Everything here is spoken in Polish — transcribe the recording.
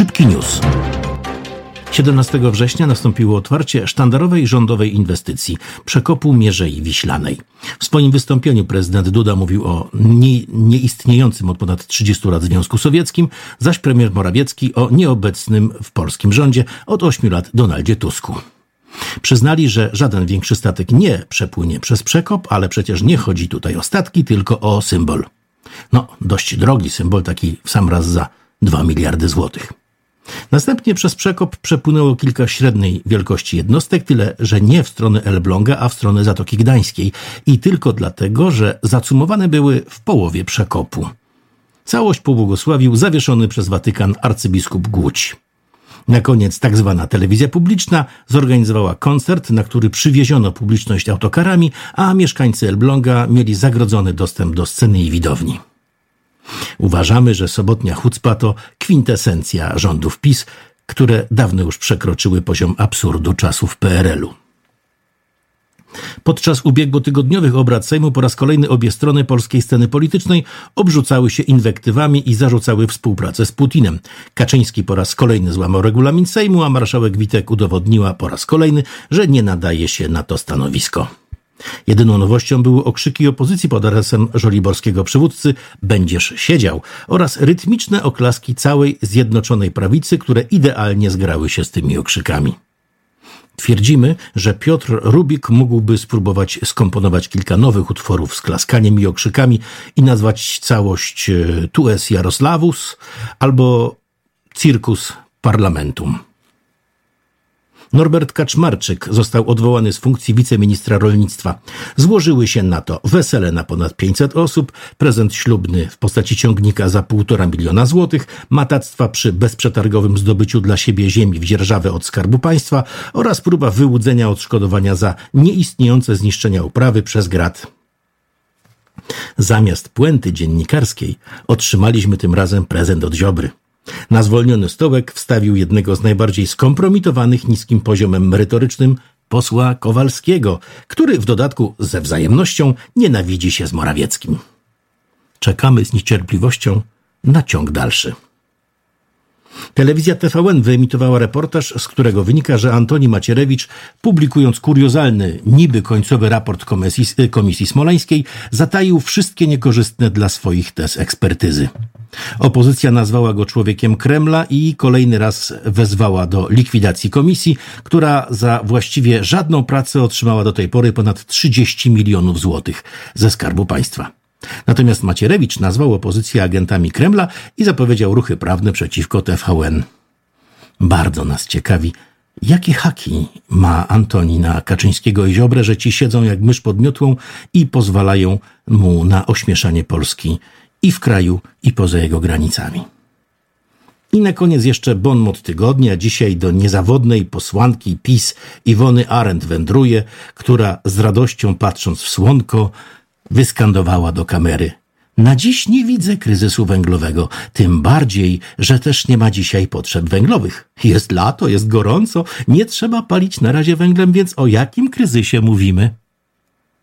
Szybki news. 17 września nastąpiło otwarcie sztandarowej rządowej inwestycji przekopu Mierzei Wiślanej. W swoim wystąpieniu prezydent Duda mówił o nie, nieistniejącym od ponad 30 lat Związku Sowieckim, zaś premier Morawiecki o nieobecnym w polskim rządzie od 8 lat Donaldzie Tusku. Przyznali, że żaden większy statek nie przepłynie przez przekop, ale przecież nie chodzi tutaj o statki, tylko o symbol. No, dość drogi symbol, taki w sam raz za 2 miliardy złotych. Następnie przez przekop przepłynęło kilka średniej wielkości jednostek, tyle że nie w stronę Elbląga, a w stronę Zatoki Gdańskiej i tylko dlatego, że zacumowane były w połowie przekopu. Całość pobłogosławił zawieszony przez Watykan arcybiskup Głódź. Na koniec tak zwana telewizja publiczna zorganizowała koncert, na który przywieziono publiczność autokarami, a mieszkańcy Elbląga mieli zagrodzony dostęp do sceny i widowni. Uważamy, że sobotnia chucpa to kwintesencja rządów PiS, które dawno już przekroczyły poziom absurdu czasów PRL-u. Podczas ubiegłotygodniowych obrad Sejmu po raz kolejny obie strony polskiej sceny politycznej obrzucały się inwektywami i zarzucały współpracę z Putinem. Kaczyński po raz kolejny złamał regulamin Sejmu, a marszałek Witek udowodniła po raz kolejny, że nie nadaje się na to stanowisko. Jedyną nowością były okrzyki opozycji pod adresem żoliborskiego przywódcy Będziesz siedział oraz rytmiczne oklaski całej Zjednoczonej Prawicy, które idealnie zgrały się z tymi okrzykami. Twierdzimy, że Piotr Rubik mógłby spróbować skomponować kilka nowych utworów z klaskaniem i okrzykami i nazwać całość e, Tues Jaroslavus albo Circus Parlamentum. Norbert Kaczmarczyk został odwołany z funkcji wiceministra rolnictwa. Złożyły się na to wesele na ponad 500 osób, prezent ślubny w postaci ciągnika za półtora miliona złotych, matactwa przy bezprzetargowym zdobyciu dla siebie ziemi w dzierżawę od Skarbu Państwa oraz próba wyłudzenia odszkodowania za nieistniejące zniszczenia uprawy przez grat. Zamiast puenty dziennikarskiej otrzymaliśmy tym razem prezent od Ziobry. Na zwolniony stołek wstawił jednego z najbardziej skompromitowanych niskim poziomem merytorycznym posła Kowalskiego, który w dodatku ze wzajemnością nienawidzi się z Morawieckim. Czekamy z niecierpliwością na ciąg dalszy. Telewizja TVN wyemitowała reportaż, z którego wynika, że Antoni Macierewicz, publikując kuriozalny, niby końcowy raport komisji, komisji smoleńskiej, zataił wszystkie niekorzystne dla swoich tez ekspertyzy. Opozycja nazwała go człowiekiem Kremla i kolejny raz wezwała do likwidacji komisji, która za właściwie żadną pracę otrzymała do tej pory ponad 30 milionów złotych ze Skarbu Państwa. Natomiast Macierewicz nazwał opozycję agentami Kremla i zapowiedział ruchy prawne przeciwko TVN. Bardzo nas ciekawi, jakie haki ma Antoni na Kaczyńskiego i Ziobrę, że ci siedzą jak mysz pod miotłą i pozwalają mu na ośmieszanie Polski i w kraju, i poza jego granicami. I na koniec jeszcze bon mot tygodnia. Dzisiaj do niezawodnej posłanki PiS Iwony Arendt wędruje, która z radością patrząc w słonko wyskandowała do kamery. Na dziś nie widzę kryzysu węglowego, tym bardziej, że też nie ma dzisiaj potrzeb węglowych. Jest lato, jest gorąco, nie trzeba palić na razie węglem, więc o jakim kryzysie mówimy?